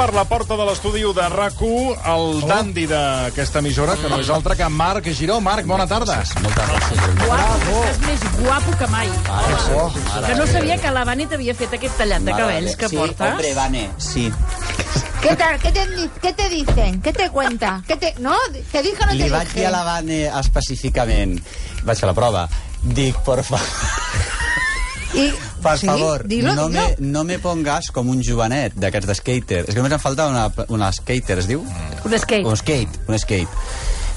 per la porta de l'estudi de rac el dandi d'aquesta emissora, que no és altre que Marc Giró. Marc, bona tarda. Moltes gràcies. Guapo, estàs més guapo que mai. Que no sabia que la Vane t'havia fet aquest tallat de cabells que sí, portes. hombre, Vane, sí. ¿Qué tal? ¿Qué te, ¿Qué te dicen? ¿Qué te cuenta? ¿Qué te, ¿No? ¿Te dije o no te Li vaig dije? dir a la Vane específicament, vaig fer la prova, dic, por favor, Y, per sí, favor, dilo, no, dilo. me, no me pongas com un jovenet d'aquests de skater. És que només em falta una, una skater, es diu? Un skate. Un skate, un skate.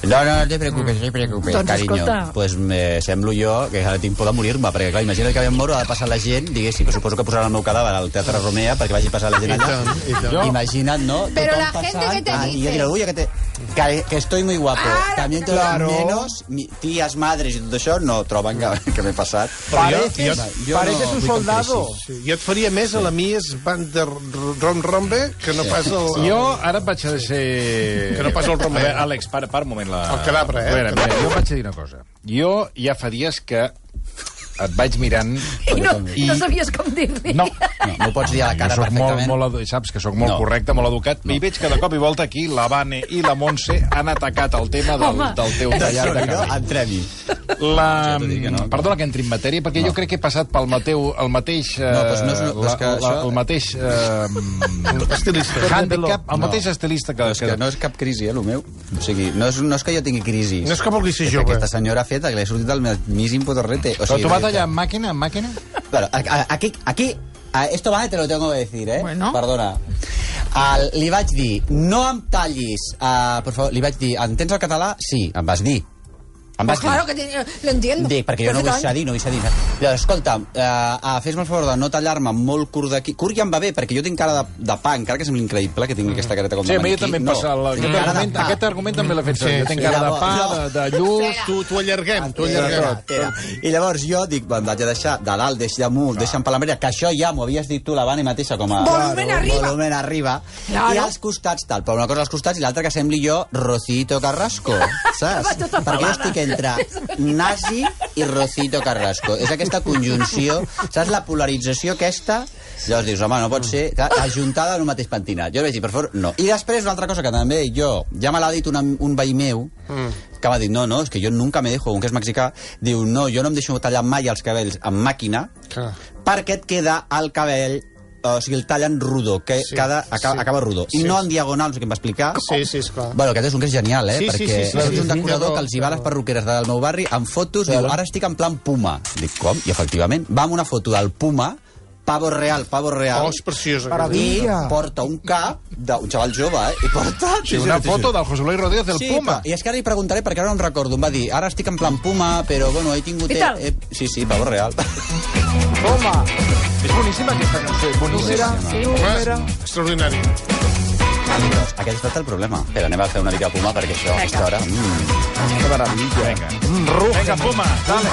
No, no, no te preocupes, no te preocupes, Doncs carinyo. escolta. Pues me semblo jo que ara tinc por de morir-me, perquè clar, imagina't que em moro, ha de passar la gent, diguéssim, que suposo que posaran el meu cadàver al Teatre Romea perquè vagi passar la gent allà. Imagina't, no? Pero Tothom la gente passant, que te ah, dice. Y yo diré, uy, que, te, que, que estoy muy guapo. Ara. También todos Claro. menos mi, tías, madres i tot això no troben que, que m'he passat. Pareces, Jo pareces no un vull soldado. Sí, jo et faria més a la Mies van der Rom Rombe que no pas el... Jo ara et vaig a ser... Que no pas el veure, Àlex, para, para un moment. La... El cadàver, eh? Cadàver. mira, jo vaig dir una cosa. Jo ja fa dies que et vaig mirant... I no, I- no sabies com dir-li. No, No, m'ho pots dir a la cara jo molt, perfectament. molt, edu- saps que sóc molt No. correcte, molt educat, i veig que de cop i volta aquí la Vane i la Montse han atacat el tema del, Home. del teu tallat de no, cabell. entrem-hi. La... Ja que no. Perdona que entri en matèria, perquè jo crec que he passat pel Mateu el mateix... eh, No, doncs no és una- la, és que la, això- el mateix... Eh, Estilista. handicap, el No. mateix estilista que... Però és que no és cap crisi, eh, el meu. O sigui, no és, no és que jo tingui crisi. No és que vulgui ser que jove. Aquesta senyora ha fet que li ha sortit el mismo potorrete. O sigui, màquina, amb màquina? Claro, aquí, aquí, esto vale, te lo tengo que decir, eh? Bueno. Perdona. El, li vaig dir, no em tallis, uh, per favor, li vaig dir, entens el català? Sí, em vas dir. Em vas Pues claro que lo entiendo. Dic, perquè jo no vull cedir, no vull cedir. Llavors, escolta, uh, uh, fes-me el favor de no tallar-me molt curt d'aquí. Curt ja em va bé, perquè jo tinc cara de, de pa, encara que sembli increïble que tingui aquesta careta com Sí, de a mi maniquí. també em no. passa... Tinc aquest, de argument, aquest argument també l'he fet. Sí, jo tinc sí. cara de Llavors, pa, no. de, de lluç... Tu, tu allarguem, tu Era, allarguem. era. I llavors jo dic, me'n vaig a deixar de dalt, deix damunt, deixa'm per la que això ja m'ho havies dit tu, la Vani mateixa, com a... Volumen arriba. Volumen arriba. Claro. I als costats, tal. Però una cosa als costats i l'altra que sembli jo Rocito Carrasco, saps? tota Perquè jo estic entre nazi i Rocito Carrasco. És aquesta conjunció, saps la polarització aquesta? Llavors dius, home, no pot ser clar, ajuntada en un mateix pentinat. Jo vaig dir, per favor, no. I després una altra cosa que també jo, ja me l'ha dit una, un veí meu, que m'ha dit, no, no, és que jo nunca me dejo, un que és mexicà, diu, no, jo no em deixo tallar mai els cabells amb màquina, Clar. perquè et queda el cabell o sigui, el tallen rodó, que Sí, cada, acaba, sí. acaba rodó. I Sí. no en diagonal, sé què em va explicar. Sí, sí, esclar. Bueno, aquest és un que és genial, eh? Sí, sí, perquè sí, sí, és sí, un sí, decorador sí, que els hi va a les perruqueres del meu barri amb fotos, diu, ara estic en plan Puma. Dic, com? I efectivament, va amb una foto del Puma, pavo real, pavo real, Oh, és preciosa. i aquesta. porta un cap d'un xaval jove, eh? I porta... Sí, una foto del José Luis Rodríguez del Sí, Puma. però- I és que ara li preguntaré, perquè ara no em recordo. Em va dir, ara estic en plan Puma, però bueno, he tingut... I tal? Eh, sí, sí, pavo real. Toma. És boníssima aquesta cançó, és boníssima. Home, extraordinari. Aquest ha estat el problema. Però anem a fer una mica Puma, perquè això, a aquesta hora... Mm, Que meravella. Vinga. Mm. Vinga, Puma, dale.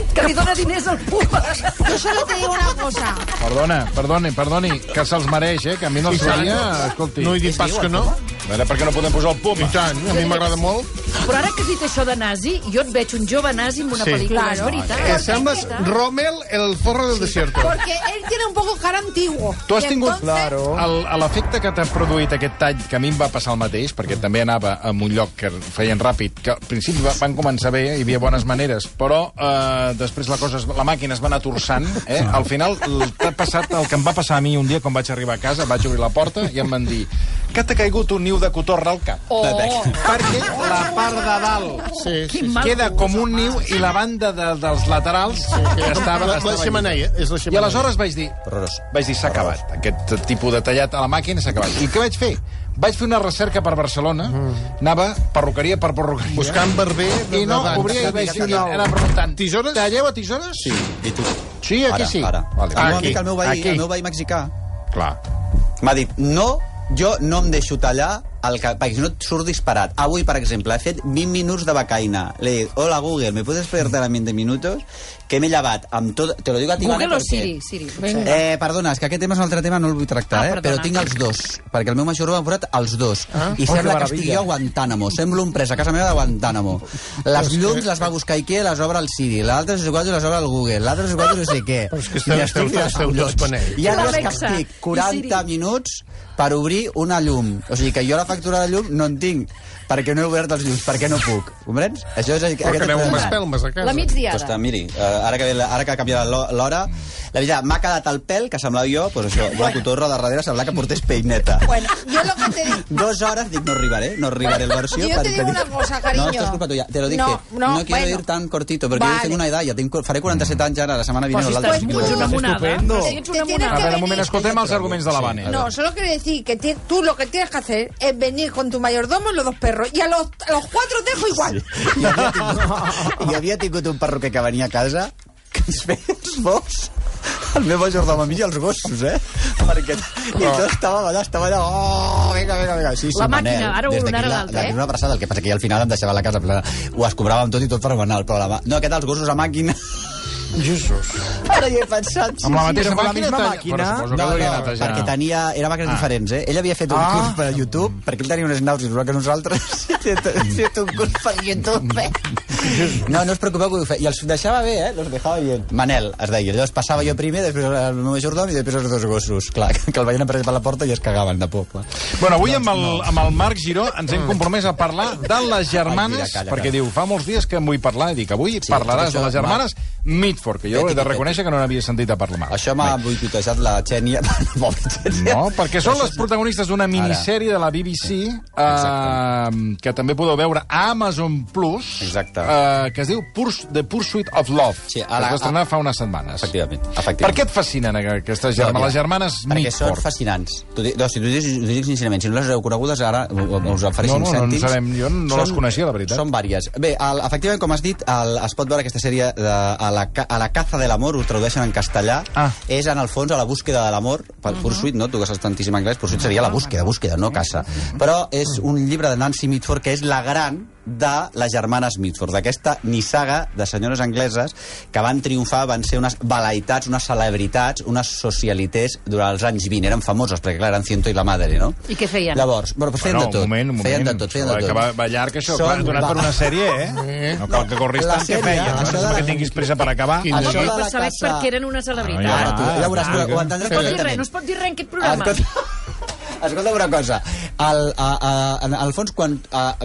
Que li dona diners al Puma. Yo solo te digo una cosa. perdona, perdoni, perdoni, que se'ls mereix, eh? Que a mi no els faria, escolti. No he dit pas que no. A veure, per què no podem posar el I Puma? tant, a mi m'agrada molt. Però ara que has dit això de nazi, jo et veig un jove nazi en una Sí. pel·lícula, Claro. és veritat. Que sembles veritat. Rommel, el zorro del desierto. Porque él tiene un poco cara antiguo. Tu has tingut l'efecte que t'ha produït aquest tall, que a mi em va passar el mateix, perquè també anava a un lloc que feien ràpid, que al principi va- van començar bé, hi havia bones maneres, però eh, després la, cosa, es- la màquina es va anar torçant. Eh? Al final t'ha passat el que em va passar a mi un dia quan vaig arribar a casa, vaig obrir la porta i em van dir que t'ha caigut un niu de cotorra al cap. Oh, Perquè la part de dalt Sí, sí, sí. queda com un niu i la banda de, dels laterals estava... La, estava la xemeneia, és la I xemeneia. aleshores vaig dir, Horrorós. vaig dir, s'ha acabat. Aquest tipus de tallat a la màquina s'ha acabat. I què vaig fer? Vaig fer una recerca per Barcelona, anava perruqueria per perruqueria. Buscant barber de, I no, obria i vaig dir, anava preguntant, Tisores? Talleu a tisores? Sí, i tu? Sí, aquí ara, sí. Ara, Vale. Meu Aquí, el meu veí, aquí. el meu veí mexicà, Clar. m'ha dit, no, jo no em deixo tallar el que, perquè si no et surt disparat. Avui, per exemple, he fet 20 minuts de becaina. Le dic, hola Google, ¿me puedes esperarte a 20 minutos? Que m'he llevat amb tot... Te lo digo a ti, Google Vane, o perquè... Siri? Siri. Eh, perdona, és que aquest tema és un altre tema, no el vull tractar, Ah, eh? perdona. però tinc els dos, perquè el meu major m'ha posat els dos. Ah. I Oh, sembla que que estigui a Guantánamo. Sembla un pres a casa meva de Guantánamo. Les llums les va buscar Ikea i les obre el Siri. L'altre sé quants les obre el Google. L'altre no sé quants no sé què. Però és que I esteu- estic esteu- esteu. I L'Alexa estic i 40 Siri. minuts per obrir una llum. O sigui que jo la factura de llum no en tinc perquè no he obert els llums, perquè no puc. Comprens? Això és... Però que aneu amb espelmes a casa. La migdiada. Pues, miri, uh, ara, que, ve la- ara que ha canviat l'ho- l'hora, la veritat, m'ha quedat el pèl, que semblava jo, pues això, una cotorra de darrere, semblava que portés peineta. Bueno, yo lo que te digo... Dos hores, dic, no arribaré, no arribaré al versió. Yo te digo dic- una cosa, cariño. No, esto es culpa tuya, te lo dije. No, No, no, quiero bueno. ir tan cortito, porque Vale. yo tengo una edad, ya tengo, faré 47 anys ara, la setmana vinent. si o l'altra. una monada. Estupendo. Ets una Te tienes. A que veure, un venir, moment, escoltem els arguments de la Vane. No, solo quiero decir que ti- tú lo que tienes que hacer es venir con tu mayordomo y los dos perros. Y a los, a los cuatro te dejo igual. I havia, tingut, I havia tingut un perruquer que venia a casa que ens feia els bous el meu majordom a mi i els gossos, eh? Perquè... I tot estava allà, estava allà... Oh, vinga, vinga, vinga. Sí, sí, La màquina, Manel, ara ho des donarà la- l'altre, d'aquí eh? una abraçada, el que passa que al final em deixava la casa plena. Ho es cobràvem tot i tot per però la... mà- No, aquest dels gossos a màquina... Jesús. Ara hi he pensat... Sí, Amb la sí, mateixa la màquina? misma talla- màquina? Però suposo que no, no, anat a perquè ja. tenia, era màquines ah. diferents, eh? Ell havia fet un Ah. curs per YouTube, perquè ell tenia unes naus igual que nosaltres. ha fet un curs per YouTube, eh? No, no us preocupeu que ho fe... I els deixava bé, eh? Los dejava bien. Manel, es deia. Llavors passava jo primer, després el meu majordom i després els dos gossos. Clar, que el veien aparèixer per la porta i es cagaven de por. Clar. Bueno, avui amb el, amb el Marc Giró ens hem compromès a parlar de les germanes, Ai, mira, calla, perquè calla. diu, fa molts dies que en vull parlar, i dic, avui Sí, parlaràs això, de les germanes Mitford, que jo he de reconèixer que no n'havia sentit a parlar. Això m'ha boicotejat la Xènia. No, perquè són les protagonistes d'una minissèrie de la BBC eh, que també podeu veure a Amazon Plus Exacte. eh, que es diu Purs, The Pursuit of Love Sí, a que es va estrenar fa unes setmanes Efectivament, Per efectivament. què et fascinen aquestes germanes, les germanes Perquè són fascinants. No, si t'ho dic, dic sincerament, si no les heu conegudes, ara us ofereixo No, no, no en cèntims. sabem, jo no les coneixia, la veritat. Són vàries. Bé, el, efectivament, com has dit, el, es pot veure aquesta sèrie de, a, la, a la caza de l'amor, ho tradueixen en castellà, Ah. és en el fons a la búsqueda de l'amor, per Pursuit, no? Tu que saps tantíssim anglès, Pursuit seria la búsqueda, búsqueda, no caça. Però és un llibre de Nancy Mitford que és la gran de les germanes Mitford, d'aquesta nissaga de senyores angleses que van triomfar, van ser unes velaitats, unes celebritats, unes socialités durant els anys 20. Eren famoses, perquè clar, eren Ciento i la Madre, no? I què feien? Llavors, bueno, doncs feien Bueno, de tot. un moment, un moment. Feien de tot, feien de tot. Que va, va llarg, això, Són- clar, donat va- per una sèrie, eh? No cal que corris tant, què feien? això No és la- perquè tinguis pressa per acabar. Quin Això de per la saber caça- per què eren una celebritat. Ah, Ara, tu, ja veuràs, ah, però que- ho no entendràs es pot dir res, perfectament. no es pot dir res en aquest programa. Escolta, escolta una cosa. El, a, a, en el fons, quan a,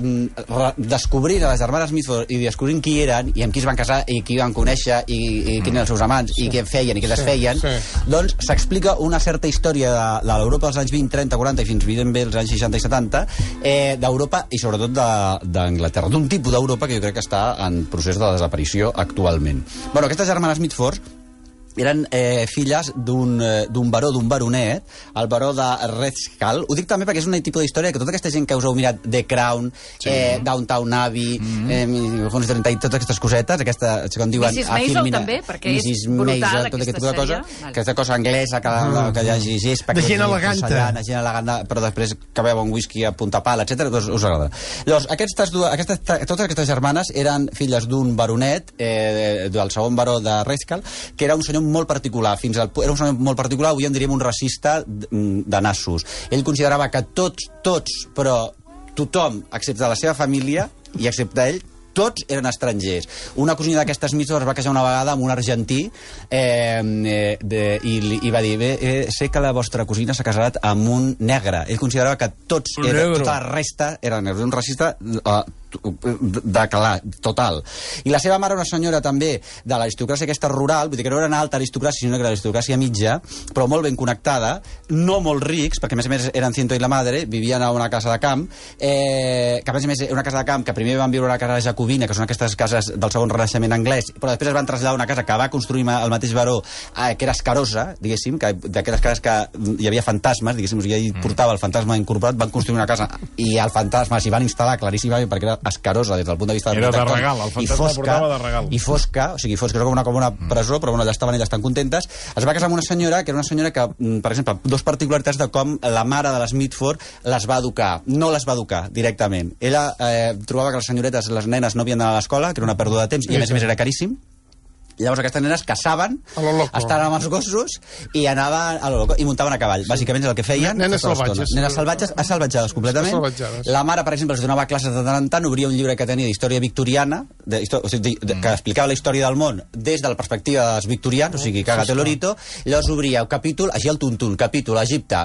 descobrint a les germanes Mitford i descobrint qui eren, i amb qui es van casar, i qui van conèixer, i, i quins eren els seus amants, i què feien i què desfeien, sí. doncs s'explica una certa història de, de l'Europa dels anys 20, 30, 40 i fins bé els anys 60 i 70, eh, d'Europa i sobretot de- d'Anglaterra. D'un tipus d'Europa que jo crec que està en procés de desaparició actualment. Bueno, aquestes germanes Mitford eren eh, filles d'un eh, d'un baró, d'un baronet, el baró de Redskall. Ho dic també perquè és un tipus d'història que tota aquesta gent que us heu mirat The Crown, sí. eh, Downtown Abbey, mm -hmm. eh, Fons 30 i totes aquestes cosetes, aquesta, com diuen... Mrs. Maisel Filmina- també, perquè és Mrs. brutal, Maisel, tota aquesta aquest tipus de cosa. Vale. aquesta cosa anglesa, que, mm. que hi hagi gespa... De gent eleganta. porcellana, gent elegant, però després que beu un whisky a punta pala, etc. Doncs us agrada. Llavors, aquestes dues, aquestes, totes aquestes germanes eren filles d'un baronet, eh, del segon baró de Redskall, que era un senyor molt particular. Fins al, era un senyor molt particular, avui en diríem un racista de, de nassos. Ell considerava que tots, tots, però tothom, excepte la seva família, i excepte ell, tots eren estrangers. Una cosina d'aquestes mitges es va casar una vegada amb un argentí eh, de, i, i va dir, bé, eh, sé que la vostra cosina s'ha casat amb un negre. Ell considerava que tots, Un era, negro. tota la resta eren negres. Un racista eh, de calar, total. I la seva mare una senyora també de l'aristocràcia aquesta rural, vull dir que no era una alta aristocràcia, sinó que era l'aristocràcia mitja, però molt ben connectada, no molt rics, perquè a més a més eren Ciento i la Madre, vivien a una casa de camp, eh, que a més a més una casa de camp que primer van viure a una casa jacobina, que són aquestes cases del segon renaixement anglès, però després es van traslladar a una casa que va construir el mateix baró, eh, que era escarosa, diguéssim, que d'aquelles cases que hi havia fantasmes, diguéssim, i ell portava el fantasma incorporat, van construir una casa i el fantasma s'hi van instal·lar claríssimament perquè era escarosa des del punt de vista Era de regal, el i fantasma fosca, portava de regal. i fosca, o sigui, fosca, era com una, com una presó, però bueno, allà estaven elles tan contentes, es va casar amb una senyora que era una senyora que, mm, per exemple, dos particularitats de com la mare de les Mitford les va educar. No les va educar directament. Ella eh, trobava que les senyoretes, les nenes, no havien d'anar a l'escola, que era una pèrdua de temps, i a més a més era caríssim, Llavors aquestes nenes caçaven, estaven amb els gossos i anaven a i muntaven a cavall. Bàsicament és el que feien. Nenes salvatges. Nenes salvatges, assalvatjades completament. Assalvatjades. La mare, per exemple, els donava classes de tant en tant, obria un llibre que tenia d'història victoriana, de, o sigui, de, que explicava la història del món des de la perspectiva dels victorians, o sigui, cagate l'orito, llavors obria un capítol, així el tuntun, capítol, Egipte,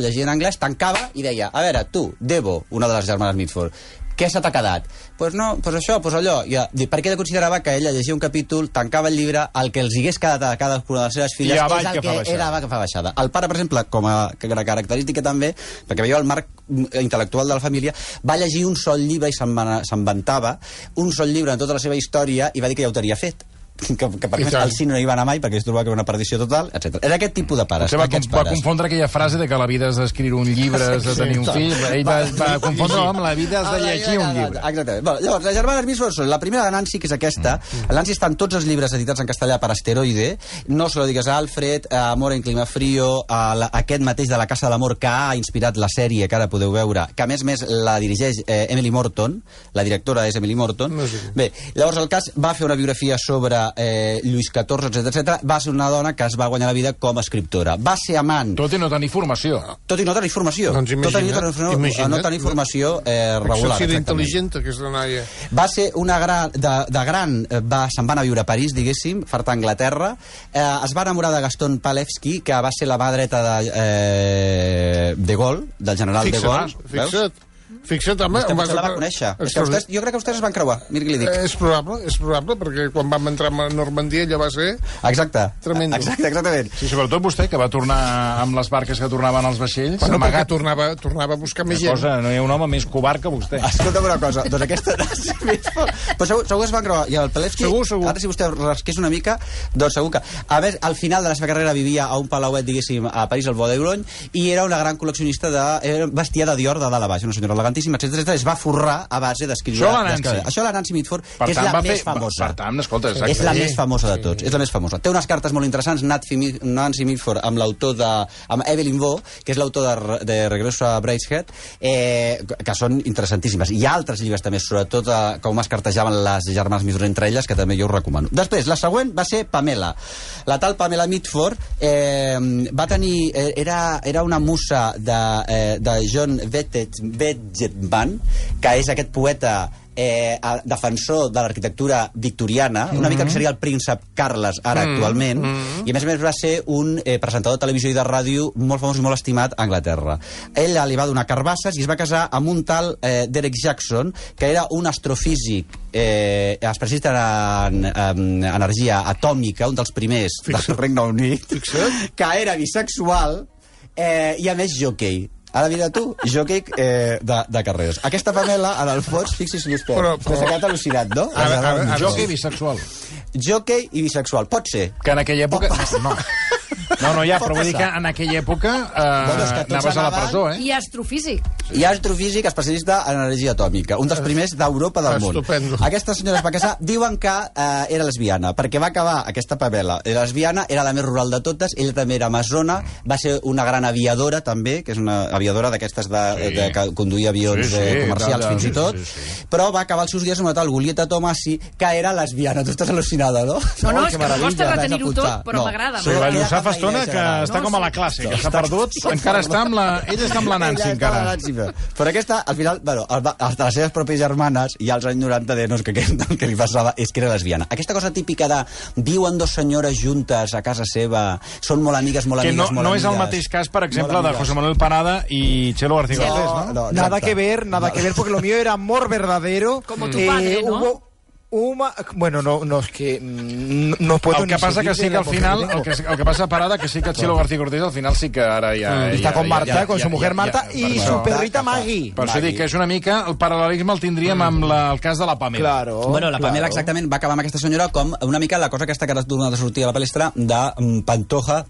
llegia en anglès, tancava i deia, a veure, tu, Debo, una de les germanes Mitford, què se t'ha quedat? Doncs pues no, pues això, pues allò. Eh, perquè ella considerava que ella llegia un capítol, tancava el llibre, el que els hagués quedat a cadascuna de les seves filles I és el que que, baixada. era que fa baixada. El pare, per exemple, com a que- característica també, perquè veieu el marc mm, intel·lectual de la família, va llegir un sol llibre i se'n va- se'n vantava, un sol llibre en tota la seva història, i va dir que ja ho tenia fet que, que tant. al cine no hi va anar mai perquè es trobava que era una perdició total, etc. Era aquest tipus de pares, Potser va, aquests va pares. confondre aquella frase de que la vida és d'escriure un llibre, és de tenir un fill. Ell va, va confondre amb la vida és de llegir un llibre. Exactament. Bueno, llavors, les germanes són la primera de Nancy, que és aquesta. Mm. Nancy estan tots els llibres editats en castellà per Asteroide. No se lo digues a Alfred, a Amor en clima frío, a la, aquest mateix de la Casa de l'Amor que ha inspirat la sèrie que ara podeu veure, que a més més la dirigeix eh, Emily Morton, la directora és Emily Morton. No sé. Bé, llavors el cas va fer una biografia sobre eh, Lluís XIV, etc etc. Va ser una dona que es va guanyar la vida com a escriptora. Va ser amant Tot i no tenir formació. tot i no tenir formació. Doncs tot i no imagina't, tenir, imagina't. no tenir formació eh, regular. Exactament. intel·ligent, aquesta noia. Va ser una gran... De, de gran eh, va, se'n va anar a viure a París, diguéssim, farta a Anglaterra. Eh, es va enamorar de Gaston Palevski, que va ser la mà dreta de, eh, de Gaulle, del general de Gaulle. Fixa't, fixa't. Fixa't, home... Que em potser la va conèixer. És que vostès, jo crec que vostès es van creuar, mira què li dic. Eh, És probable, és probable, perquè quan vam entrar a Normandia ella va ser... Exacte. tremendo. Exacte, exactament. Sí, sobretot vostè, que va tornar amb les barques que tornaven als vaixells, Bueno, perquè amagat. tornava, tornava a buscar més gent. cosa, no hi ha un home més covard que vostè. Escolta'm una cosa, doncs aquesta... Però segur, segur que es van creuar. I el Palevski, Segur, segur. ara si vostè rasqués una mica, doncs segur que... A més, al final de la seva carrera vivia a un palauet, diguéssim, a París, al Bois d'Eurony, i era una gran col·leccionista de... Era vestia de Dior de dalt a baix, una senyora elegantíssima, etc. etc. Es va forrar a base d'escriure... Això la Nancy. Això la Nancy Mitford, Per que és tant, la més fer- famosa. Per tant, escolta, exacte. És la Sí. més famosa de tots, és la més famosa. Té unes cartes molt interessants, Nancy, Mi- Nancy Mitford, amb l'autor de... amb Evelyn Waugh, que és l'autor de, de Regreso a Bracehead, eh, que són interessantíssimes. Hi ha altres llibres també, sobretot eh, com es cartejaven les germanes Mitford entre elles, que també jo us recomano. Després, la següent va ser Pamela. La tal Pamela Mitford eh, va tenir... Eh, era, era una musa de, eh, de John Vegetman, que és aquest poeta eh, defensor de l'arquitectura victoriana, una mica que seria el príncep Carles ara actualment, i a més a més va ser un eh, presentador de televisió i de ràdio molt famós i molt estimat a Anglaterra. Ella li va donar carbasses i es va casar amb un tal eh, Derek Jackson, que era un astrofísic eh, especialista en, en energia atòmica, un dels primers del Regne Unit, que era bisexual eh, i a més jockey. Ara mira tu, jockey eh, de, de carreres. Aquesta Pamela, en el fons, fixi's vostè, Però- però, s'ha quedat al·lucinat, no? Ara- ara- ara- Jockey bisexual. Jockey i bisexual. Pot ser. Que en aquella època... No, no, no ja, Pot però vull dir que en aquella època eh, Bueno, és que tots anaves a la anaven- presó, eh? I astrofísic. Hi ha astrofísic especialista en energia atòmica, un dels primers d'Europa del món. Estupendo. Aquesta senyora es va casar, diuen que eh, era lesbiana, perquè va acabar aquesta Pamela. Era lesbiana, era la més rural de totes, ella també era amazona, va ser una gran aviadora també, que és una aviadora d'aquestes de, Sí. de, que conduïa avions Sí, sí, eh, comercials ja, fins sí, i tot, sí, sí. però va acabar els seus dies amb una tal Julieta Tomasi, que era lesbiana. Tu estàs al·lucinada, no? No, no, és que meravella, costa retenir-ho apuntar. tot, però m'agrada, Sí, Lluçà fa estona que està No, com a la classe, que s'ha perdut. Encara està amb la... Ella està amb la Nancy, encara. Nancy, però aquesta, al final, bueno, els de les seves pròpies germanes, i als anys 90 deien no, que, que, el que li passava és que era lesbiana. Aquesta cosa típica de viuen dos senyores juntes a casa seva, són molt amigues, molt Que amigues, no, molt no és el amigues, mateix cas, per exemple, de amigues. José Manuel Parada i Chelo García No, Cortés, no? no, Nada que ver, nada que ver, porque lo mío era amor verdadero. Eh, Como tu padre, ¿no? Hubo una... Bueno, no, no, es que mm, no, no puedo El que ni passa que sí que al final, el que el que passa a Parada, que sí que Chelo García Cortés al final sí que ara ja... Está ja, con ja, Marta, ja, con ja, su mujer ja, Marta per su perrita Maggie. Per això dic que és una mica... El paral·lelisme el tindríem amb la, el cas de la Pamela. Claro. Bueno, la Pamela claro. exactament va acabar amb aquesta senyora com una mica la cosa aquesta que ara ha tornat a sortir a la palestra de mm, Pantoja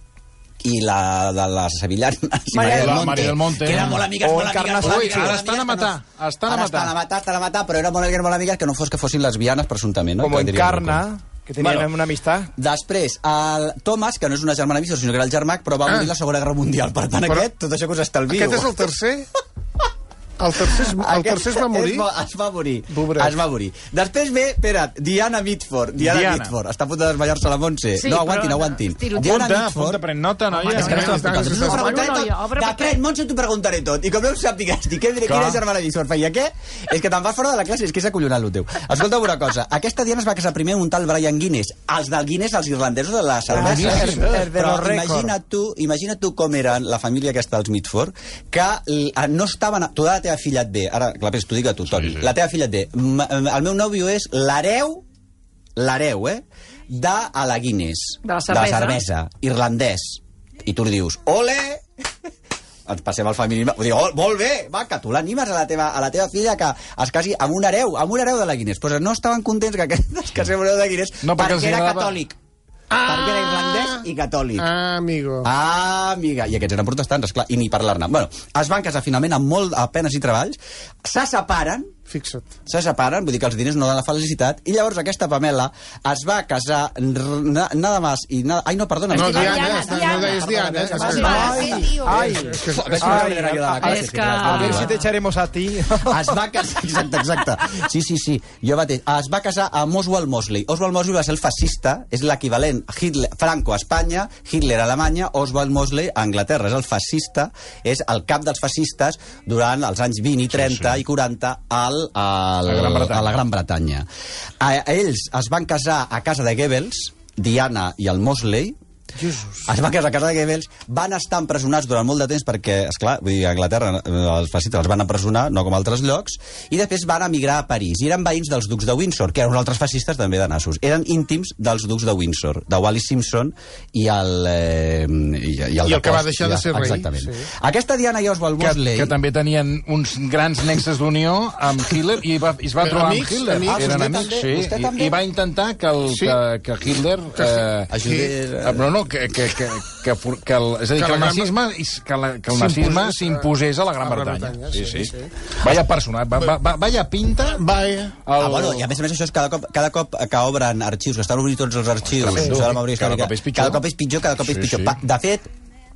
i la de les sevillanes, i Maria Maria la del Monte, Maria del Monte. que eren molt amigues, O molt amigues, Ui, ara estan a matar, no- estan a matar. estan a matar, estan a matar, però eren molt amigues, molt amigues, que no fos que fossin lesbianes, presumptament. No? Algú. Encarna, que tenían Bueno. una amistad. Després, el Thomas, que no és una germana vísor, sinó que era el germà, però va morir a la Segona Guerra Mundial. Per tant, Però- aquest, tot això que us estalvio. Aquest és el tercer? El tercer, es, el tercer es va morir? Es va, es va morir. Pobret. Es va morir. Després ve, espera't, Diana Mitford. Diana, Diana. Mitford. Està a punt de desmayar-se la Montse. Sí, no, aguantin, però- aguantin. Estiro- Diana Apunta, Mitford... apunta, pren nota, noia. És que no Home, T'ho preguntaré tot. obre, Després, Montse, t'ho preguntaré tot. I com no ho sàpigues què, quina germana Mitford feia què, és que te'n vas fora de la classe, és que és acollonant el teu. Escolta una cosa, aquesta Diana es va casar primer amb un tal Brian Guinness. Els del Guinness, els irlandesos de la cervesa. De Però imagina't tu, imagina't tu com eren la família aquesta dels Mitford, que eh, no estaven... Tu de la teva filla et ve, ara, Clapés, t'ho dic a tu, Toni, sí. la teva filla et ve, "M- el meu nòvio és l'hereu, l'hereu, eh, de a la Guinness, De la de cervesa. la cervesa, irlandès. I tu li dius, ole! ens passem al feminisme. Vull dir, oh, molt bé, va, que tu l'animes a, la teva, a la teva filla que es casi amb un hereu, amb un hereu de la Guinness. Pues no estaven contents que aquest es casés amb un hereu de Guinness No, perquè perquè era catòlic. Perquè era irlandès i catòlic. Ah, amigo. Ah, amiga. I aquests eren protestants, esclar, i ni parlar-ne. Bueno, es van casar finalment amb molt a penes i treballs, se separen, Fixa't. se separen, vull dir que els diners no donen la felicitat, i llavors aquesta Pamela es va casar na, nada más i nada... Ai, no, perdona. No, és que- Diana, Diana, no Diana. deies Diana. que- Vale, Ai. Ay, És que- A veure si Ai, és que- a d'arribar. si te echaremos a ti. es va casar, exacte, exacte. Sí, sí, sí, jo mateix. Es va casar amb Oswald Mosley. Oswald Mosley va ser el fascista, és l'equivalent Hitler, Franco a Espanya, Hitler a Alemanya, Oswald Mosley a Anglaterra. És el fascista, és el cap dels fascistes durant els anys 20 i 30 sí, sí. i 40 al, al, A Gran Bretanya. a la Gran Bretanya. A, a ells es van casar a casa de Goebbels, Diana i el Mosley, Jesus. es va casar a casa de Goebbels, van estar empresonats durant molt de temps perquè, és clar, vull dir, a Anglaterra eh, els fascistes els van empresonar, no com a altres llocs, i després van emigrar a París. I eren veïns dels ducs de Windsor, que eren uns altres fascistes també de nassos. Eren íntims dels ducs de Windsor, de Wallis Simpson i el... Eh, i, i el, I el que va deixar de ser rei, Exactament. sí. Aquesta Diana i Oswald que, Mosley... que també tenien uns grans nexes d'unió amb Hitler i va, i es va Però trobar amics, amb Hitler. amics. Eren amics, també? sí. I? I va intentar que, el, Sí. que, que Hitler... Eh, Ajudés, eh, no, no, que, que, que, que, que el, és a dir, Que que, el nazisme, is- que, la, que el nazisme a- s'imposés a la Gran Bretanya. Bretanya, Sí, sí, sí. sí. Vaya personat, va, va, va, vaya pinta... Vaya. Ah, bueno, i a més a més això és cada cop, cada cop que obren arxius, que estan obrint tots els arxius la memòria Cada històrica, cop és pitjor. cada cop és pitjor, cada cop és Sí, pitjor. sí. De fet,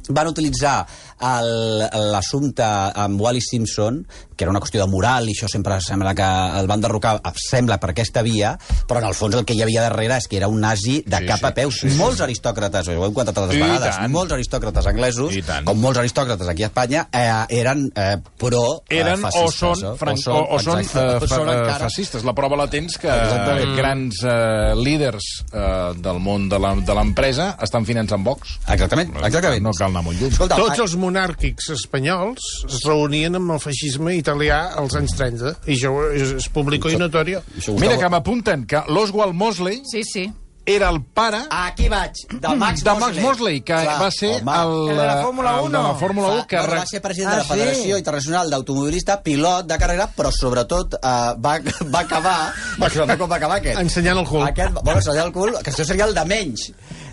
van utilitzar l'assumpte amb Wallis Simpson, que era una qüestió de moral, i això sempre sembla que el van derrocar, sembla per aquesta via, però en el fons el que hi havia darrere és que era un nazi de Sí, cap a peus. sí, sí. Molts aristòcrates, ho hem contat altres I vegades, tant. molts aristòcrates anglesos, com molts aristòcrates aquí a Espanya, eh, eren eh, pro eh, eren o fascistes. són, no? fran o, o són, exacte, eh, o són eh, encara- fascistes. La prova la tens que Exactament. grans eh, líders eh, del món de l'empresa estan finançant Vox. Exactament, exactament. No cal anar molt lluny. Escolta, Tots els monàrquics espanyols es reunien amb el feixisme italià als anys 30, i això és, público i notorio. Això, Mira que m'apunten que l'Oswald Mosley Sí, sí. era el pare Aquí vaig, de Max de Max Mosley, que Clar, va ser home. el, El de la Fórmula el de la 1. Fórmula 1 que... Bueno, va ser president Ah, de la Federació sí? Internacional d'Automobilista, pilot de carrera, però sobretot eh, va, va acabar... Va, sobretot com va acabar aquest? Ensenyant el cul. Aquest, bueno, ensenyant el cul, que això seria el de menys.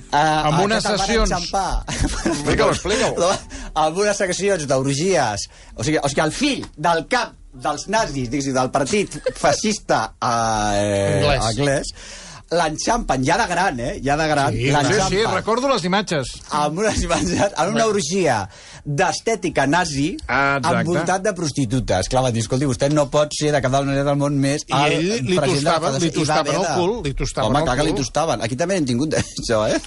Uh, Amb unes sessions. Explica-ho, explica-ho. amb unes seccions d'orgies. O sigui, o sigui, el fill del cap dels nazis, diguéssim, del partit fascista eh, Anglès. anglès l'enxampen, ja de gran, eh? Ja de gran, Sí, Sí, l'enxampen sí, recordo les imatges. amb unes imatges, en una orgia d'estètica nazi Ah, exacte. envoltat de prostitutes. Clar, van dir, escolti, vostè no pot ser de cap de manera del món més I el ell li tostaven- li va tostaven el cul, li tostaven Home, clar que li tostaven. Aquí també n'hem tingut d'això, eh?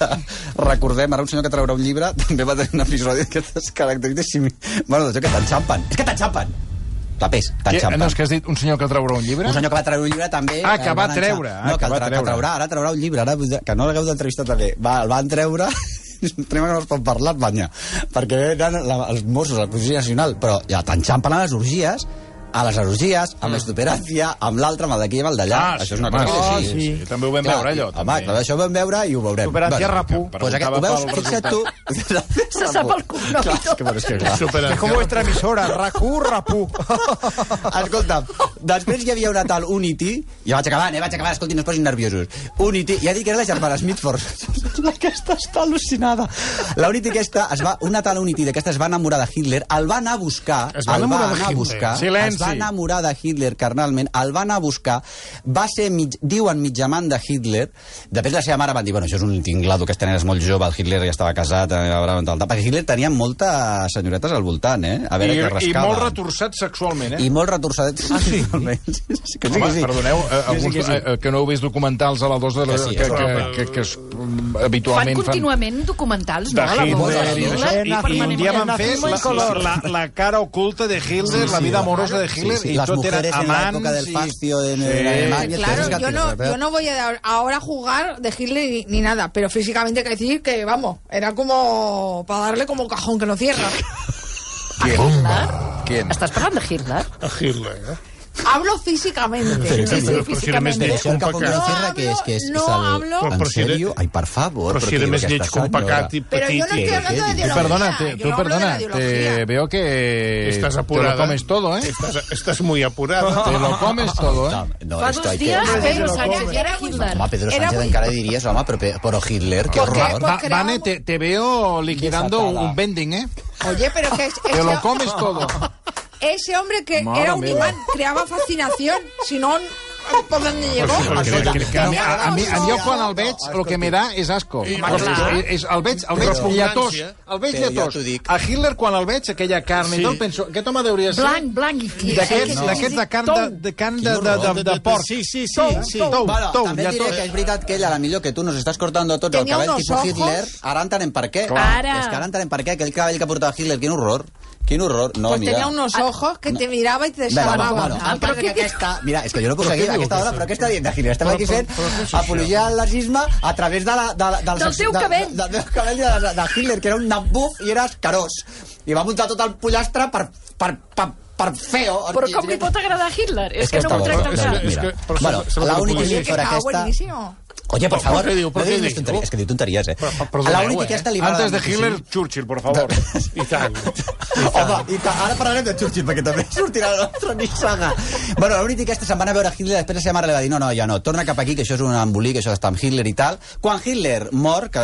Recordem, ara un senyor que traurà un llibre també va tenir un episodi d'aquestes característiques. Bueno, d'això que t'enxampen. És que t'enxampen! Clapés, t'enxampen. no, és que has dit un senyor que traurà un llibre? Un senyor que va treure un llibre també... Ah, que el va treure, ah, no, que que, va treure. Que traurà, ara traurà un llibre, ara, que no l'hagueu d'entrevistar també. Va, el van treure... Tenim que no parlar a Espanya, perquè eren la, els Mossos, la Policia Nacional, però ja t'enxampen a les orgies a les erogies, amb l'estoperancia, amb l'altre, amb el d'aquí i amb el d'allà. Ah, això és una cosa que sí, sí. sí, sí. També ho vam Clar, veure, allò, Home, també. clar, això ho vam veure i ho veurem. Estoperancia rapú. que Pues aquest, ho veus? Fixa't tu. Se sap el cognom Clar, és que, bueno, és que, clar. Superant. Es como vuestra emisora, Racu, Rapú. Escolta, després hi havia una tal Unity, ja vaig acabant, eh, vaig acabant, escolti, no es posin nerviosos. Unity, ja dic que era la germana Smithford. aquesta està al·lucinada. La Unity aquesta, es va, una tal Unity d'aquesta es va enamorar de Hitler, el va anar a buscar, Es va el de anar a buscar, Silenci. Va enamorar de Hitler carnalment, el va anar a buscar, va ser, mig, diuen, mitjamant de Hitler, després la seva mare van dir, bueno, això és un tinglado, que tenen és molt jove, el Hitler ja estava casat, eh, tal, tal, perquè Hitler tenia moltes senyoretes al voltant, eh? A veure I, què I rascava. molt retorçat sexualment, eh? I molt retorçadet. Ah, sí? sí, sí, que sí, Home, que sí. perdoneu, eh, alguns que sí. eh, que no heu vist documentals a la 2 de la, Que sí, que, que, que, que, es, mm, Fan habitualment contínuament documentals, no? De A la Hitler i i- i un dia van fer la, i color. la, la cara oculta de Hitler, la vida amorosa de Hitler, Sí, sí, y las mujeres en la época del y- fascio en, Sí. en Alemania. Claro, yo no, yo no voy a ahora jugar de Hitler ni, ni nada, pero físicamente hay que decir que, vamos, era como para darle como cajón que no cierra. A Hitler? ¿Quién? Estàs parlant de Hitler? A Hitler, eh? Hablo físicamente. Sí, sí, Però- però si era més físicament. lleig Això el cajón que no No cierra, que és, que és, hablo- és no el... hablo- Però- ¿En però si era- serio? Ai, per favor. Però si era què més diu lleig aquesta que un pecat i senyora? Pero yo petit. no estoy ¿Qué? hablando de ¿Qué? Tú ideología. perdona, te- yo tú no hablo de la perdona, te ideología. veo que Estás te apurada. lo comes todo, ¿eh? Estás, estás muy apurada. Te lo comes todo, ¿eh? No, no, Fa esto dos hay que... dies Hombre, Pedro se lo Sánchez come. era Hitler. Home, Pedro Era Sánchez muy- encara diries, home, però, pe- però Hitler, qué ¿Por qué? horror. Pues Va- creamos- Vane, te, te veo liquidando Desatada. un vending, ¿eh? Oye, pero que es- Te lo ese, comes todo. ese hombre que Madre era un imán creaba fascinación, si no, a, mi, a, mi, Home, quan el veig, el que me da és asco. I- Però és, és, el veig, el veig lletós. El veig jo lletós. A Hitler, quan el veig, aquella carn i Sí. tot, penso, aquest home hauria de ser... Blanc, blanc i fi. D'aquests de carn de, de, carn de, de, de, de, porc. Sí, sí, sí. Tou, sí. tou, Bueno, tou, també diré lletós. que és veritat que ell, a la millor que tu nos estàs cortando tots el cabell tipus. Hitler, ara entenem per què. Ara. És que ara entenem per què, aquell cabell que portava Hitler, quin horror. Quin horror. No, Pues mira. tenía unos ojos que te miraba y te Vinga, va, desagradaban. bueno, Ah, el que què- aquesta... Mira, és que jo no puc seguir aquesta hora, però què està dient de Hitler? Estem aquí fent apologia al nazisme a través de la, de, la- del, Del seu de, cabell. De, de, del cabell de, de, de Hitler, que era un nabuf i era escarós. I va muntar tot el pollastre per, per, per, per feo. Però com li pot agradar a Hitler? És, que, que no m'ho tracta que- és Mira. que- Bueno, que que sobre Estaba aquesta... Oye, por ¿Por favor, qué diu- por no qué diu? tonteries, és que diu tonteries, eh? Però- A perdoneu, la única eh? aquesta li va Antes de Hitler, moltíssim. Churchill, por favor. I tant. Home, i ta, ara parlarem de Churchill, perquè també sortirà la nostra nissaga. Bueno, la única aquesta se'n van a veure Hitler, després la seva mare li va dir, no, no, ja no, torna cap aquí, que això és un embolic, això d'estar amb Hitler i tal. Quan Hitler mor, que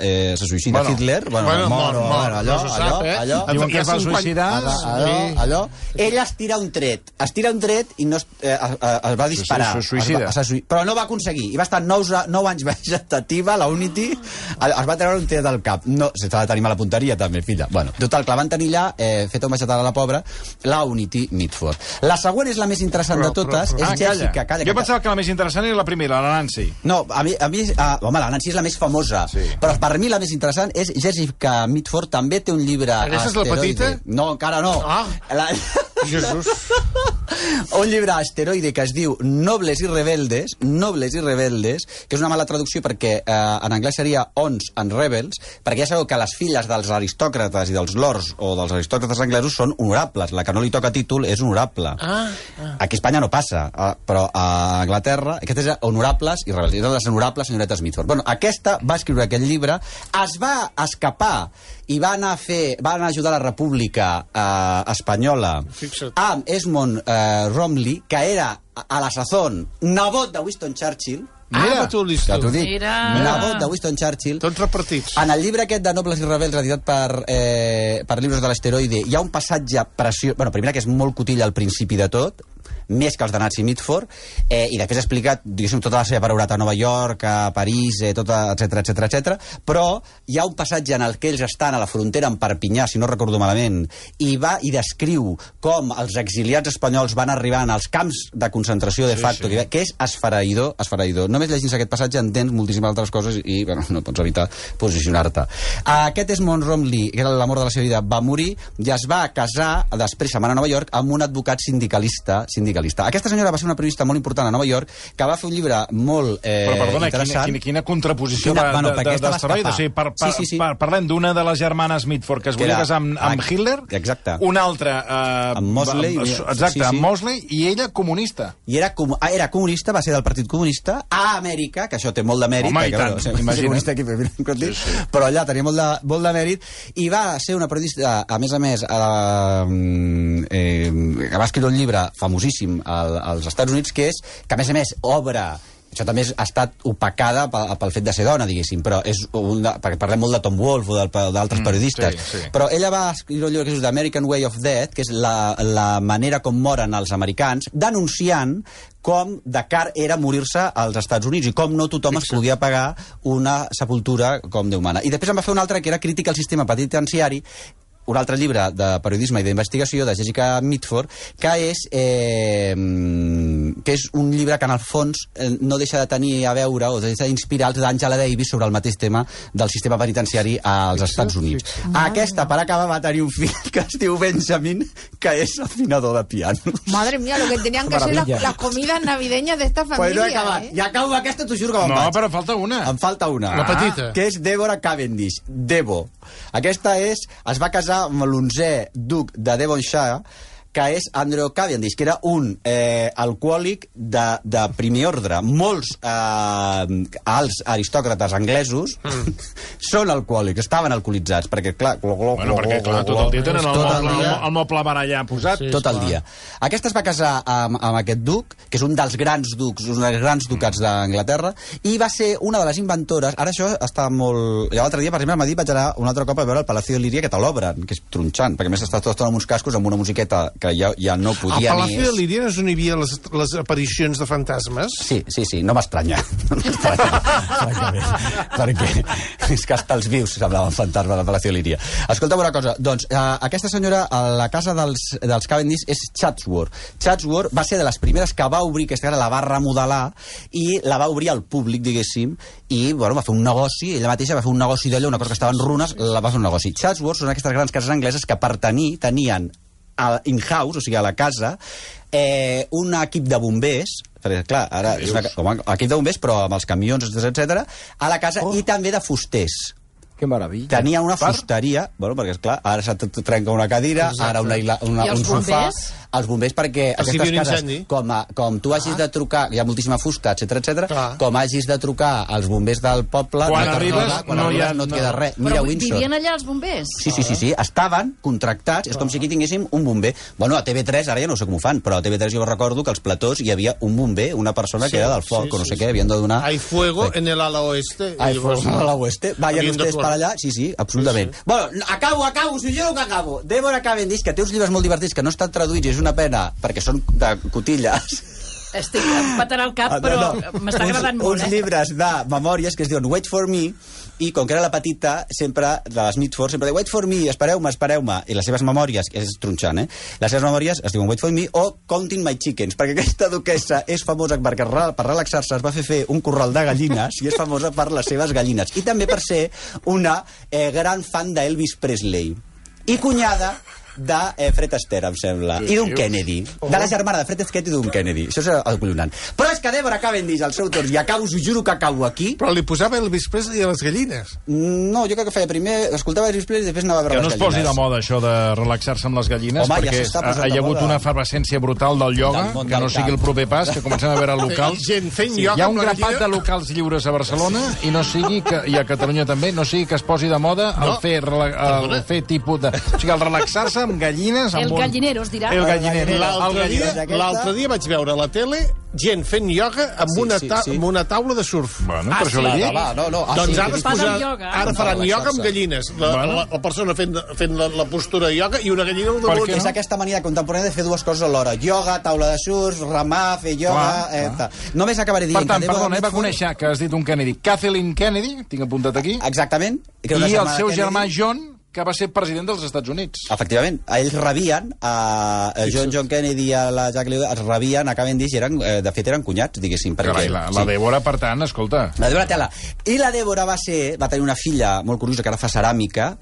eh, se suïcida Bueno, Hitler, bueno, bueno, mor, mor, o, mor, bueno, allò, no se allò, sap, eh? allò, Diuen que es va 50 suïcidar. allò, allò, allò. Ell es tira un tret, es tira un tret i no es, eh, es, es va disparar. se suïcida. Es va, es va, però no va aconseguir. I va estar 9, 9 anys vegetativa, la Unity, es va treure un tret del cap. No, s'ha de tenir mala punteria, també, filla. Bueno, total, que la van tenir allà, eh, feta un vegetal a la pobra, la Unity Mitford. La següent és la més interessant Però- de totes, però- és Ah, Jessica. calla. Calla, Jo pensava que la més interessant era la primera, la Nancy. No, a mi, a mi uh, home, la Nancy és la més famosa, Sí. però per mi la més interessant és Jessica Mitford, també té un llibre Aquesta és la petita? No, encara no. Ah. La... Jesús. un llibre asteroide que es diu Nobles i rebeldes, Nobles i rebeldes, que és una mala traducció perquè eh, en anglès seria Ons and Rebels, perquè ja sabeu que les filles dels aristòcrates i dels lords o dels aristòcrates anglesos són honorables. La que no li toca títol és honorable. Ah, ah. Aquí a Espanya no passa, eh, però a Anglaterra aquestes eren honorables i rebels. Eren les honorables senyoretes Mitford. Bueno, aquesta va escriure aquest llibre, es va escapar i va anar a fer, va anar a ajudar la República eh, Espanyola Fixa't. amb Esmond eh, Romley, que era a, a la sazón nebot de Winston Churchill. Ah, va tu listos. Ja t'ho dic. Mira. Nebot de Winston Churchill. Tots repartits. En el llibre aquest de Nobles i Rebels, editat per, eh, per llibres de l'asteroide, hi ha un passatge preciós... Bueno, primer que és molt cotilla al principi de tot, més que els de Nazi Mitford, eh, i després explica, diguéssim, tota la seva perorata a Nova York, a París, eh, tota, etc etc etc. però hi ha un passatge en el que ells estan a la frontera amb Perpinyà, si no recordo malament, i va i descriu com els exiliats espanyols van arribant als camps de concentració de facto, sí, sí. que és esfereïdor, esfereïdor. Només llegint aquest passatge entens moltíssimes altres coses i, bueno, no pots evitar posicionar-te. Aquest és Mont Romley, que era l'amor de la seva vida, va morir i es va casar, després anar a Nova York, amb un advocat sindicalista, sindicalista sindicalista. Aquesta senyora va ser una periodista molt important a Nova York que va fer un llibre molt eh, Però perdona, quina, interessant. quina, quina contraposició Quina- de, bueno, de, de, d'asteroide. O sigui, per, per, Sí, sí, sí. Per, parlem d'una de les germanes Mitford que es Que volia casar amb, amb Hitler, exacte. una altra... Eh, Amb Mosley, amb- sí, Exacte, sí. amb Mosley, i ella comunista. I era, com, ah, era comunista, va ser del Partit Comunista a Amèrica, que això té molt de mèrit. Home, i tant, bueno, ser imagina't. comunista aquí, sí, sí. però allà tenia molt de, molt de mèrit, i va ser una periodista, a més a més, eh, eh, que va escriure un llibre famosíssim al, als Estats Units, que és, que a més a més obre això també és, ha estat opacada pel, pel fet de ser dona, diguéssim, però és un de, perquè parlem molt de Tom Wolfe o d'altres Mm, periodistes, sí, sí. però ella va escriure un llibre que diu The American Way of Death, que és la, la manera com moren els americans, denunciant com de car era morir-se als Estats Units i com no tothom es podia pagar una sepultura com Déu mana. I després en va fer un altre que era crítica al sistema penitenciari un altre llibre de periodisme i d'investigació de Jessica Mitford, que és, eh, que és un llibre que en el fons eh, no deixa de tenir a veure o deixa d'inspirar els d'Angela Davis sobre el mateix tema del sistema penitenciari als Estats Units. Aquesta, per acabar, va tenir un fill que es diu Benjamin, que és afinador de piano. Madre mía, lo que tenían que ser las, Maravilla. las comidas navideñas de esta Pues familia. no he acabat. ¿eh? I acabo aquesta, t'ho juro que me'n No, vaig. però falta una. Em falta una. La petita. Que és Deborah Cavendish. Debo. Aquesta és... Es va casar amb l'onzè duc de Devonshire, que és Andrew Cavendish, que era un eh, alcohòlic de, de primer ordre. Molts eh, alts aristòcrates anglesos mm. són alcohòlics, estaven alcoholitzats, perquè, clar... Glo, glo, Bueno, glo, perquè, clar, glo, tot el dia tenen el, tot el dia. el, el moble bar allà posat. Sí. tot el dia. Aquesta es va casar amb, amb aquest duc, que és un dels grans ducs, un dels grans ducats d'Anglaterra, i va ser una de les inventores... Ara això està molt... L'altre dia, per exemple, m'ha dit vaig anar un altre cop a veure el Palacio de Líria, que te l'obren, que és tronxant, perquè més està tot amb uns cascos amb una musiqueta que ja, ja no Al podia Palacio ni... de Líria és on hi havia les, les aparicions de fantasmes. Sí, sí, sí, no m'estranya. No m'estranya, perquè és que hasta els vius semblaven fantasma del Palacio de Líria. Escolta una cosa, doncs, eh, aquesta senyora a la casa dels, dels Cavendish és Chatsworth. Chatsworth va ser de les primeres que va obrir, que ara la va remodelar, i la va obrir al públic, diguéssim, i bueno, va fer un negoci, ella mateixa va fer un negoci d'allò, una cosa que estava en runes, la va fer un negoci. Chatsworth són aquestes grans cases angleses que per tenir, tenien in-house, o sigui, a la casa, eh, un equip de bombers, perquè, clar, ara és una, com a equip de bombers, però amb els camions, etc a la casa, oh. i també de fusters. Que maravilla. Tenia una fusteria, bueno, perquè, esclar, ara se t- trenca una cadira, Exacte. ara una, una, I els un sofà... bombers? Els bombers, perquè hi aquestes cases, incendi. com, a, com tu hagis de trucar, hi ha moltíssima fusta, etc etc, Clar. com hagis de trucar als bombers del poble... Quan no arribes, quan no hi ha- arribes no et no. queda res. Mira, Però Windsor. vivien allà els bombers? Sí, sí, sí, sí, estaven contractats, és com si aquí tinguéssim un bomber. Bueno, a TV3, ara ja no sé com ho fan, però a TV3 jo recordo que als platós hi havia un bomber, una persona que era del foc, sí, o no sí, sé què, havien de donar... Hay fuego en el ala oeste. Ai, Y llavors- fos a la oeste. Vayan ustedes para allá. Sí, sí, absolutament. Sí, sí. Bueno, acabo, acabo, si jo que acabo. Deborah Cavendish, que té uns llibres molt divertits que no estan traduïts és una pena, perquè són de cotilles. Estic em patarà el cap, però m'està agradant uns, molt, uns eh? llibres de memòries que es diuen Wait for me, i com que era la petita, sempre, de les Mitford, sempre deia Wait for me, espereu-me, espereu-me. I les seves memòries, que és tronxant, eh? Les seves memòries es diuen Wait for me o Counting my chickens, perquè aquesta duquesa és famosa perquè per relaxar-se es va fer fer un corral de gallines i és famosa per les seves gallines. I també per ser una eh, gran fan d'Elvis Presley. I cunyada de eh, Fred Astaire, em sembla, i d'un Kennedy. De la germana de Fred Astaire i d'un Kennedy. Això és acollonant. Però és que Deborah Cavendish, al seu torn, i acabo, us ho juro que acabo aquí, Però li posava Elvis Presley a les gallines. no, jo crec que feia primer, escoltava Elvis Presley i després anava a veure Que no les es posi gallines. de moda això de relaxar-se amb les gallines, Home, ja perquè s'està ha, hi de ha hagut moda. una efervescència brutal del ioga, Del món que no sigui el proper pas, que comencem a veure locals. Gent fent Hi ioga ha amb un la grapat gallina. de locals lliures a Barcelona i no sigui que, i a Catalunya també, no sigui que es posi de moda el No. fer, rela- el fer tipus de... O sigui, el relaxar-se amb gallines... Amb El gallinero, es dirà. El gallinero. L'altre dia, aquesta- l'altre dia vaig veure a la tele gent fent ioga amb, Sí, una, sí, ta sí. amb una taula de surf. Bueno, Ah, per això sí? dic. Va, va, no, no. Ah, doncs sí, ara, es posa, ioga. ara faran Per ioga amb gallines. La, Bueno. la, la persona fent, fent la, la postura de ioga i una gallina al damunt. què És aquesta mania contemporània de fer dues coses alhora. Ioga, taula de surf, remar, fer ioga... Clar, eh. Només acabaré dient Per tant, perdona, eh, va conèixer que has dit un Kennedy. Kathleen Kennedy, tinc apuntat aquí, Exactament. i el seu germà. John, que va ser president dels Estats Units. Efectivament, a ells rebien, a, a John John Kennedy i a la Jacqueline, els rebien a Cavendish, i eren, eh, de fet eren cunyats, diguéssim. Perquè, Carai, la, la Débora, per tant, escolta... La Débora Tela. I la Débora va ser, va tenir una filla molt curiosa que ara fa ceràmica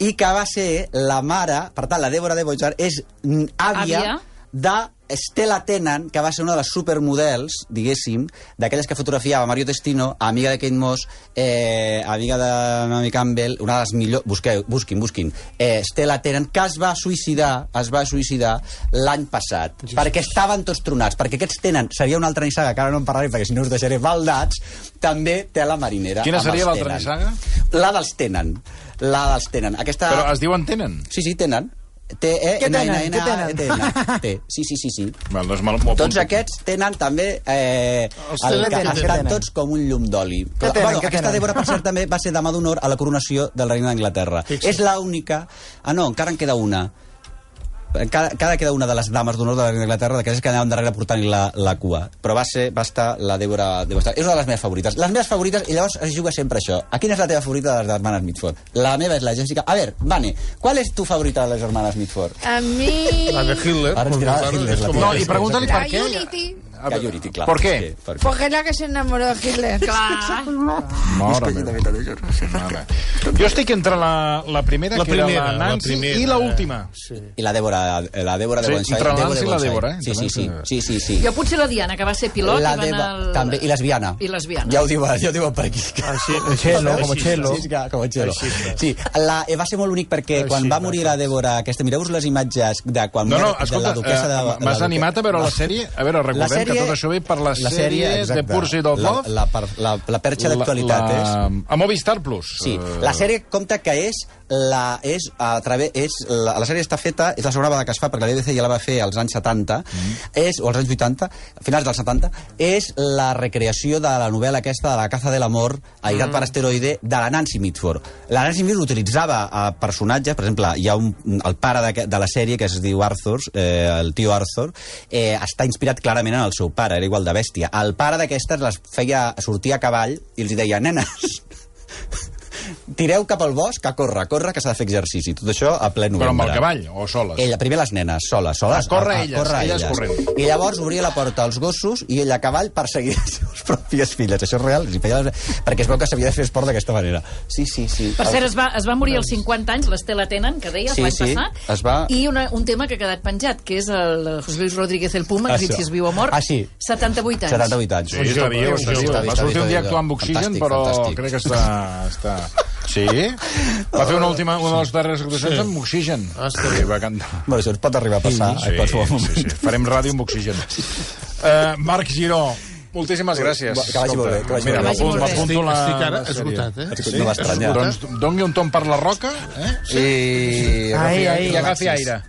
i que va ser la mare, per tant, la Dèbora de Boixar és àvia, Àvia. de Stella Tennant, que va ser una de les supermodels, diguéssim, d'aquelles que fotografiava Mario Testino, amiga de Kate Moss, eh, amiga de Naomi Campbell, una de les millors... Busqueu, busquin, busquin. Eh, Stella Tennant, que es va suïcidar, es va suïcidar l'any passat, perquè estaven tots tronats, perquè aquests tenen, seria una altra nissaga, que ara no en parlaré, perquè si no us deixaré baldats, també té la marinera. Quina seria l'altra nissaga? La dels tenen. La dels tenen. Aquesta... Però es diuen tenen? Sí, sí, tenen. T e n n n a t n T. Sí, sí, sí, sí. Val, doncs m'ho Tots aquests tenen també... Eh, el, tenen, que estan tenen? tots com un llum d'oli. Bueno, aquesta tenen? Débora, per cert, també va ser dama d'honor a la coronació del regne d'Anglaterra. És l'única... Ah, no, encara en queda una. Cada, cada queda una de les dames d'honor de la reina d'Anglaterra, d'aquelles que anaven darrere portant la, la cua. Però va ser, va estar la Débora, Débora. És una de les meves favorites. Les meves favorites, i llavors es juga sempre això. A quina és la teva favorita de les germanes Mitford? La meva és la Jessica... A ver, Vane, ¿cuál es tu favorita de les germanes Mitford? A mí... La de Hitler. Ara dirà claro, Hitler, la. No, i pregunta-li La per què... Unity. Que Unity, clar. ¿Por qué? Sí, per què? Porque es la que se enamoró de Hitler. Clar. Mare meva. Jo estic entre la, la primera, La que era primera, la la Nancy, primera. i la última. Sí. I la Débora, la Débora de Sí, Bonsai. entre la Débora Nancy de i la. Débora, eh? Sí, sí, sí. Sí, sí, sí. Jo potser la Diana, que va ser pilot la i va Débora, anar... Al... també, i lesbiana. I lesbiana. Ja ho diuen, ja ho diuen per aquí. Així, així, com. Chelo. Sí, és com està. Sí, la, eh, va ser molt bonic perquè Així, quan va morir la Débora aquesta, mireu-vos les imatges de quan No, no, escolta, de la duquesa de... eh, la m'has animat a veure la sèrie? A veure, recordem La que tot això ve per la, la sèrie, de exacte. Of la, Love. la, per- la, la perxa d'actualitat La- és... la- A Movistar Plus. Sí, Eh, la sèrie compta que és la, és a través, és, la, la sèrie està feta, és la segona vegada que es fa, perquè la BBC ja la va fer als anys 70, Mm. és, o als anys 80, finals dels 70, és la recreació de la novel·la aquesta de la caza de l'amor, airat Mm. per asteroide, de la Nancy Mitford. La Nancy Mitford utilitzava a personatges, per exemple, hi ha un, el pare de, de la sèrie, que es diu Arthur, eh, el tio Arthur, eh, està inspirat clarament en el seu pare, era igual de bèstia. El pare d'aquestes les feia sortir a cavall i els deia, nenes, tireu cap al bosc a córrer, a córrer, que s'ha de fer exercici. Tot això a ple novembre. Però amb el cavall, o soles? Ella, primer les nenes, soles, soles. A córrer elles, elles corrent. I llavors obria la porta als gossos i ella a cavall per seguir les seves pròpies filles. Això és real, les... perquè es veu que s'havia de fer esport d'aquesta manera. Sí, sí, sí. Per cert, es va, es va morir als 50 anys, l'Estela Tenen, que deies, Sí, l'any sí, passat, es va- i una, un tema que ha quedat penjat, que és el José Luis Rodríguez el Puma, que si es viu o mort, Ah, sí. 78 anys. 78 anys. Sí, està viu, està viu. Està Va vist, sortir està un dia vist, actuant amb oxigen, fantàstic, però fantàstic. crec que està... està... Sí? Va fer una última, una de les darreres actuacions amb oxigen. Ah, està sí, bé. va cantar. Bueno, això ens pot arribar a passar Sí, a qualsevol moment. sí, sí. Farem ràdio amb oxigen. Uh, Marc Giró, moltíssimes gràcies. Que vagi molt bé, que vagi Mira, molt bé. m'apunto la... Estic ara esgotat, eh? Sí? No m'estranya. Doncs doni un tom per la roca eh? i, Ai, ai. i agafi aire.